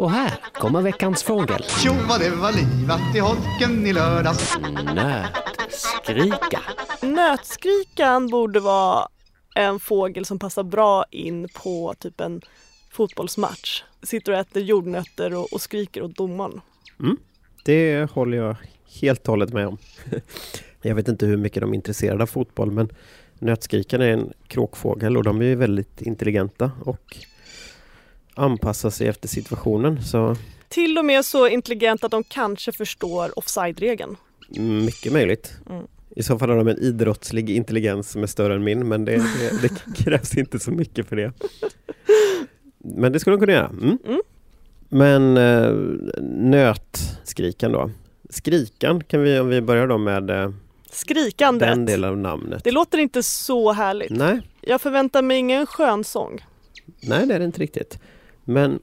Och här kommer veckans fågel. Tjo vad det var livat i holken i lördags. Nötskrika. Nötskrikan borde vara en fågel som passar bra in på typ en fotbollsmatch. Sitter och äter jordnötter och, och skriker åt domaren. Det håller jag helt och hållet med om. Jag vet inte hur mycket de är intresserade av fotboll men nötskrikan är en kråkfågel och de är väldigt intelligenta och anpassar sig efter situationen. Så Till och med så intelligent att de kanske förstår offside-regeln. mycket möjligt. Mm. I så fall har de en idrottslig intelligens som är större än min men det, det, det krävs inte så mycket för det. Men det skulle de kunna göra. Mm. Mm. Men eh, nötskrikan då. Skrikan kan vi, om vi börjar då med eh, Skrikandet. den delen av namnet. Det låter inte så härligt. Nej, Jag förväntar mig ingen skön sång. nej det är det inte riktigt. Men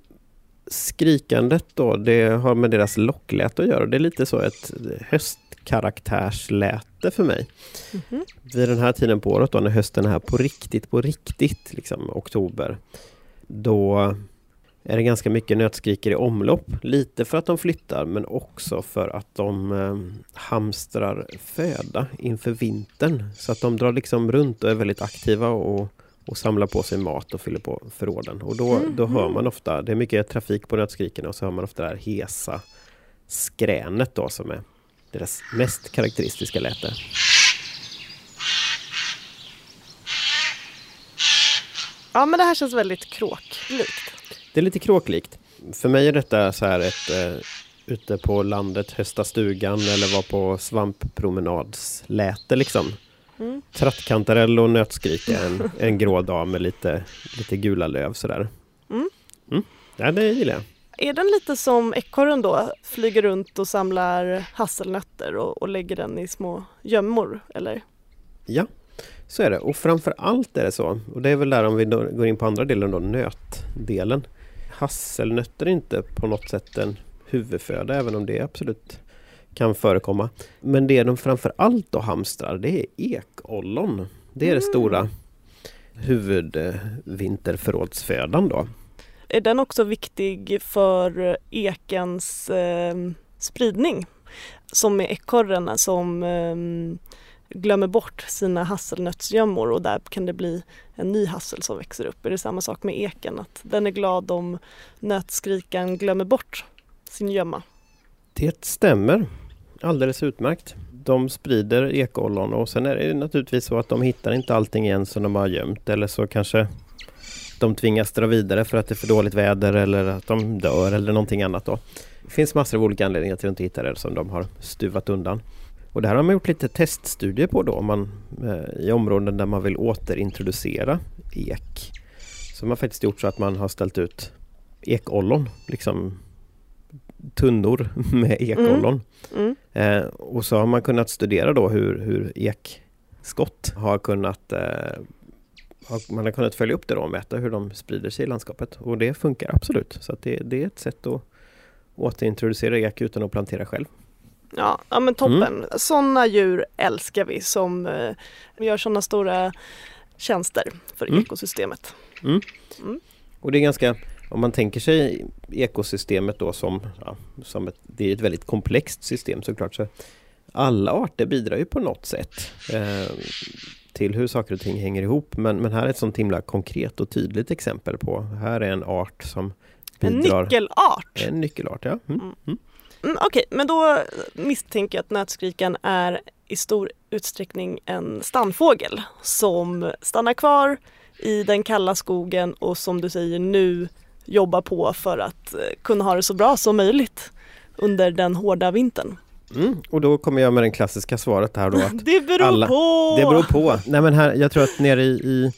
skrikandet då, det har med deras lockläte att göra. Det är lite så ett höstkaraktärsläte för mig. Mhm. Vid den här tiden på året då, när hösten är här på riktigt, på riktigt, liksom oktober. Då är det ganska mycket nötskriker i omlopp. Lite för att de flyttar men också för att de eh, hamstrar föda inför vintern. Så att de drar liksom runt och är väldigt aktiva och, och samlar på sig mat och fyller på förråden. Och då, då hör man ofta, det är mycket trafik på nötskriken och så hör man ofta det här hesa skränet då som är deras mest karaktäristiska läte. Ja men det här känns väldigt kråklikt. Det är lite kråklikt. För mig är detta så här ett eh, ute på landet, hösta stugan eller vara på svamppromenadsläte liksom. Mm. Trattkantarell och nötskrik är en, en grå dag med lite, lite gula löv sådär. Mm. Mm. Ja, det gillar jag. Är den lite som ekorren då? Flyger runt och samlar hasselnötter och, och lägger den i små gömmor eller? Ja, så är det. Och framför allt är det så. Och det är väl där om vi går in på andra delen då, nötdelen. Hasselnötter är inte på något sätt en huvudföda, även om det absolut kan förekomma. Men det de framför allt då hamstrar, det är ekollon. Det är det stora huvudvinterförrådsfödan då. Är den också viktig för ekens eh, spridning? Som med ekorren som eh, glömmer bort sina hasselnötsgömmor och där kan det bli en ny hassel som växer upp. Är det samma sak med eken? Att den är glad om nötskrikan glömmer bort sin gömma? Det stämmer alldeles utmärkt. De sprider ekollon och sen är det naturligtvis så att de hittar inte allting igen som de har gömt eller så kanske de tvingas dra vidare för att det är för dåligt väder eller att de dör eller någonting annat då. Det finns massor av olika anledningar till att de inte hittar det som de har stuvat undan. Och det här har man gjort lite teststudier på då om man, eh, i områden där man vill återintroducera ek. Så man har faktiskt gjort så att man har ställt ut ekollon, liksom tunnor med ekollon. Mm. Eh, och så har man kunnat studera då hur, hur ekskott har kunnat eh, man har kunnat följa upp det då och mäta hur de sprider sig i landskapet. Och det funkar absolut. Så det, det är ett sätt att återintroducera ek utan att plantera själv. Ja, ja men toppen. Sådana djur älskar vi som eh, gör sådana stora tjänster för Mm. ekosystemet. Och det är ganska, om man tänker sig ekosystemet då som, ja, som ett, det är ett väldigt komplext system såklart. Så alla arter bidrar ju på något sätt eh, till hur saker och ting hänger ihop. Men, men här är ett sånt himla konkret och tydligt exempel på, här är en art som En bidrar. nyckelart. En nyckelart, ja. Mm. Mm. Mm, Okej, men då misstänker jag att nötskrikan är i stor utsträckning en stannfågel som stannar kvar i den kalla skogen och som du säger nu jobbar på för att eh, kunna ha det så bra som möjligt under den hårda vintern. Mm. Och då kommer jag med det klassiska svaret här då. Att Det beror alla- på! Det beror på. Nej men här, jag tror att nere i, i,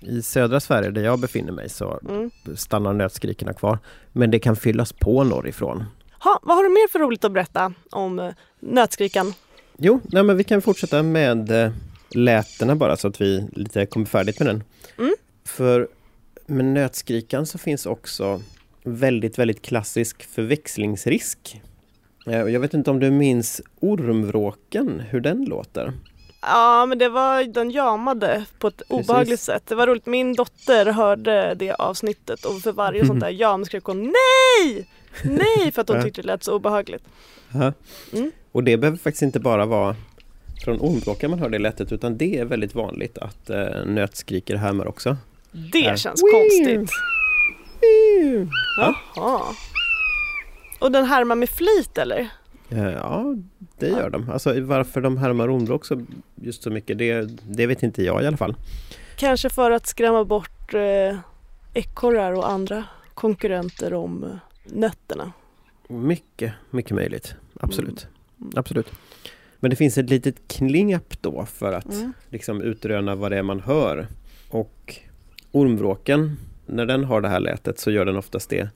i södra Sverige där jag befinner mig så Mm. stannar nötskrikorna kvar. Men det kan fyllas på norrifrån. Ha, vad har du mer för roligt att berätta om eh, nötskrikan? Jo, nej men vi kan fortsätta med eh, lätena bara så att vi lite kommer färdigt med den. Mm. För med nötskrikan så finns också väldigt, väldigt klassisk förväxlingsrisk. Eh, Jag vet inte om du minns ormvråken, hur den låter? Ja, men det var den jamade på ett obehagligt Precis. sätt. Det var roligt, min dotter hörde det avsnittet och för varje sånt där jam skrek hon nej! Nej, för att Ja. tyckte det lät så obehagligt. Mm. Och det behöver faktiskt inte bara vara från ormbråkar man hör det lätet utan det är väldigt vanligt att eh, nötskriker härmar också. Det känns konstigt. Ja. Jaha. Och den härmar med flit eller? Eh, Ja, det gör de. Alltså varför de härmar ormbråk så just så mycket, det, det vet inte jag i alla fall. Kanske för att skrämma bort eh, ekorrar och andra konkurrenter om eh, nötterna. Mycket, mycket möjligt. Absolut. Mm. Absolut. Men det finns ett litet knep då för att Mm. liksom utröna vad det är man hör. Och ormvråken, när den har det här lätet så gör den oftast det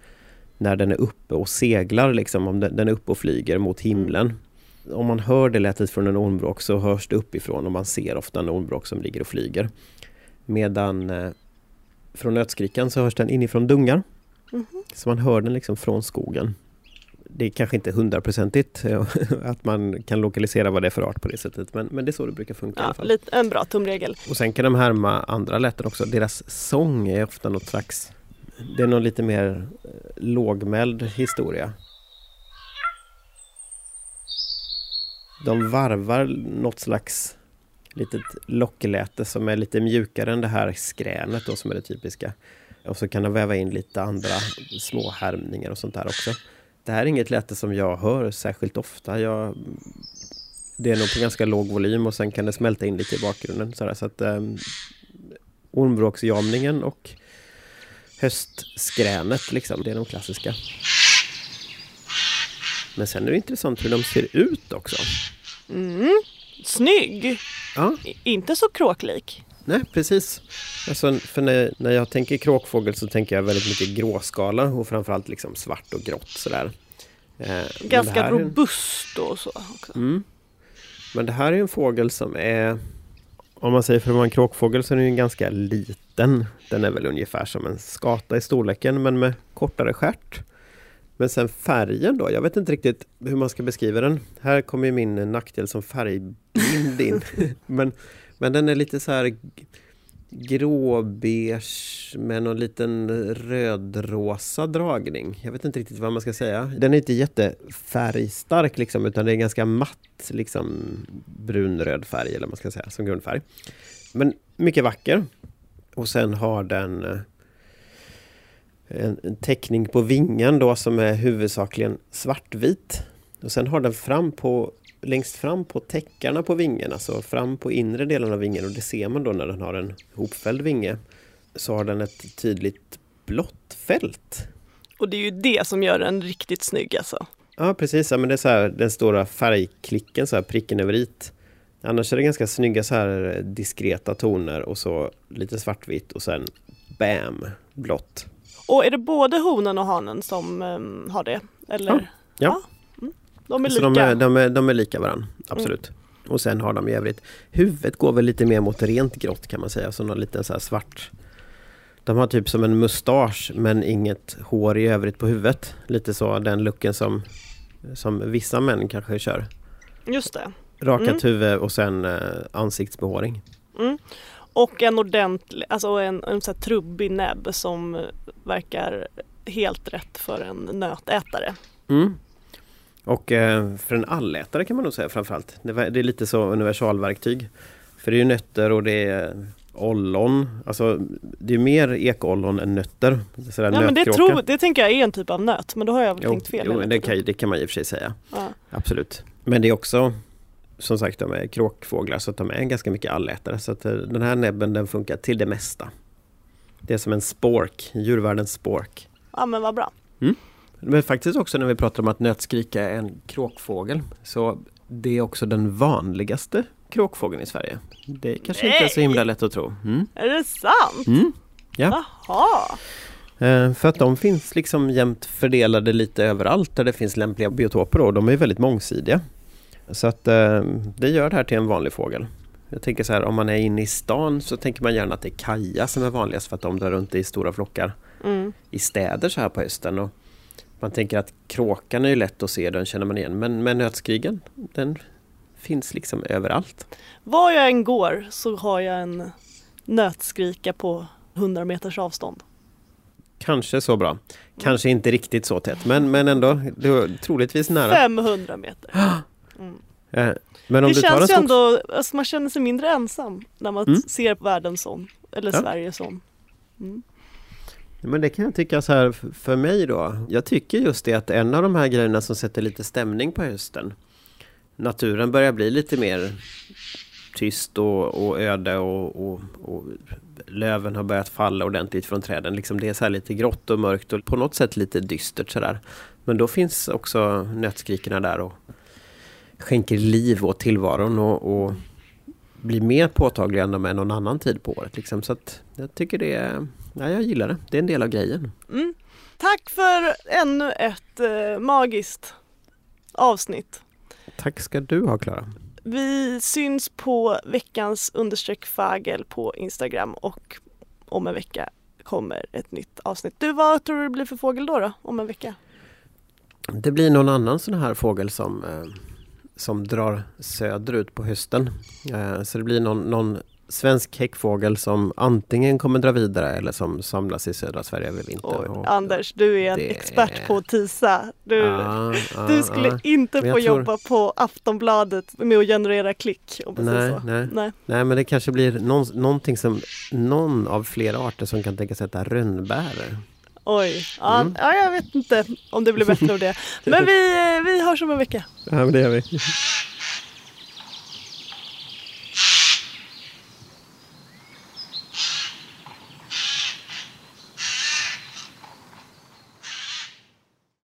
när den är uppe och seglar, liksom, om den är uppe och flyger mot himlen. Om man hör det lätet från en ormvråk så hörs det uppifrån och man ser ofta en ormvråk som ligger och flyger. Medan eh, från nötskrikan så hörs den inifrån dungar. Mhm. Så man hör den liksom från skogen. Det är kanske inte hundraprocentigt eh, att man kan lokalisera vad det är för art på det sättet men, men det är så det brukar funka i alla Ja, fall. lite, en bra tumregel. Och sen kan de härma andra läten också. Deras sång är ofta något slags... Det är någon lite mer eh, lågmäld historia. De varvar något slags litet lockläte som är lite mjukare än det här skränet då som är det typiska. Och så kan de väva in lite andra små härmningar och sånt där också. Det här är inget läte som jag hör särskilt ofta. Jag, det är nog på ganska låg volym och sen kan det smälta in lite i bakgrunden. Sådär, så att um, Ormbråksjamningen och höstskränet liksom, det är de klassiska. Men sen är det intressant hur de ser ut också. Mm. Snygg! Ja, Inte så kråklik. Nej precis. Alltså, för när, när jag tänker kråkfågel så tänker jag väldigt mycket gråskala och framförallt liksom svart och grått sådär. Eh, Ganska robust och så också. Mm. Men det här är en fågel som är Om man säger för att vara en kråkfågel så är den ganska liten. Den är väl ungefär som en skata i storleken men med kortare stjärt. Men sen färgen då, jag vet inte riktigt hur man ska beskriva den. Här kommer ju min nackdel som färgblind in. men, men den är lite så här gråbeige med någon liten rödrosa dragning. Jag vet inte riktigt vad man ska säga. Den är inte jättefärgstark liksom utan det är ganska matt liksom brunröd färg eller vad man ska säga som grundfärg. Men mycket vacker. Och sen har den eh, en, en teckning på vingen då som är huvudsakligen svartvit. Och sen har den fram på längst fram på täckarna på vingen, alltså fram på inre delen av vingen och det ser man då när den har en hopfälld vinge. Så har den ett tydligt blått fält. Och det är ju det som gör den riktigt snygg alltså. Ja precis, ja, men det är så här, den stora färgklicken, så här, pricken över it. Annars är det ganska snygga så här diskreta toner och så lite svartvitt och sen BAM! Blått. Och är det både honen och hanen som ehm, har det? Eller? Ja. Mm. De är Så lika? de är, de, är, de är lika varandra, absolut. Och sen har de i övrigt Huvudet går väl lite mer mot rent grått kan man säga, så någon liten så svart De har typ som en mustasch men inget hår i övrigt på huvudet. Lite så den looken som, som vissa män kanske kör. Just det. Rakat Mm. huvud och sen eh, ansiktsbehåring. Mm. Och en ordentlig, alltså en, en så här trubbig näbb som verkar helt rätt för en nötätare. Mm. Och eh, för en allätare kan man nog säga framförallt. Det, är lite så universalverktyg. För det är ju nötter och det är ollon. Alltså det är mer ekollon än nötter. Sådär Ja men det, tror, det tänker jag är en typ av nöt men då har jag väl Jo, tänkt fel. jo det, kan, det kan man i och för sig säga. Ja. Absolut. Men det är också som sagt de är kråkfåglar så de är ganska mycket allätare. Så att eh, den här näbben den funkar till det mesta. Det är som en spork, djurvärldens spork. ja men vad bra. Men faktiskt också när vi pratar om att nötskrika är en kråkfågel så det är också den vanligaste kråkfågeln i Sverige. Det kanske inte är så himla lätt att tro. Mm. Är det sant? Mm. Ja, Jaha. eh, för att de finns liksom jämnt fördelade lite överallt där det finns lämpliga biotoper och de är väldigt mångsidiga. Så att eh, det gör det här till en vanlig fågel. Jag tänker så här, om man är inne i stan så tänker man gärna att det är kaja som är vanligast för att de drar runt i stora flockar. Mm. i städer så här på hösten. Och man tänker att kråkan är ju lätt att se, den känner man igen. Men, men nötskrigen, den finns liksom överallt. Var jag än går så har jag en nötskrika på 100 meters avstånd. Kanske så bra. Kanske inte riktigt så tätt men, men ändå troligtvis nära. 500 meter. Eh, Men om det du känns ju ändå, alltså man känner sig mindre ensam när man Mm. ser världen som, eller Ja. Sverige som. Mm. Men det kan jag tycka så här för mig då. Jag tycker just det att en av de här grejerna som sätter lite stämning på hösten. Naturen börjar bli lite mer tyst och, och öde och, och, och löven har börjat falla ordentligt från träden. Liksom det är så här lite grått och mörkt och på något sätt lite dystert sådär. Men då finns också nötskrikorna där och skänker liv åt tillvaron och, och blir mer påtagliga än de är någon annan tid på året. Liksom. Så jag tycker det är, ja, jag gillar det. Det är en del av grejen. Mm. Tack för ännu ett eh, magiskt avsnitt. Tack ska du ha Klara. Vi syns på veckans understreck fagel på Instagram och om en vecka kommer ett nytt avsnitt. Du, vad tror du det blir för fågel då, då om en vecka? Det blir någon annan sån här fågel som, eh, som drar söderut på hösten. Eh, så det blir någon, någon svensk häckfågel som antingen kommer dra vidare eller som samlas i södra Sverige över vintern. Och- Anders, du är en det- expert på tisa. Du, Ja, ja, du skulle ja. inte få tror- jobba på Aftonbladet med att generera klick. Nej, nej. nej. Nej men det kanske blir någon, någonting som någon av flera arter som kan tänka sig äta rönnbär. Oj, ja, Mm. ja, jag vet inte om det blir bättre av det. Men vi, eh, vi hörs om en vecka. Ja men det gör vi.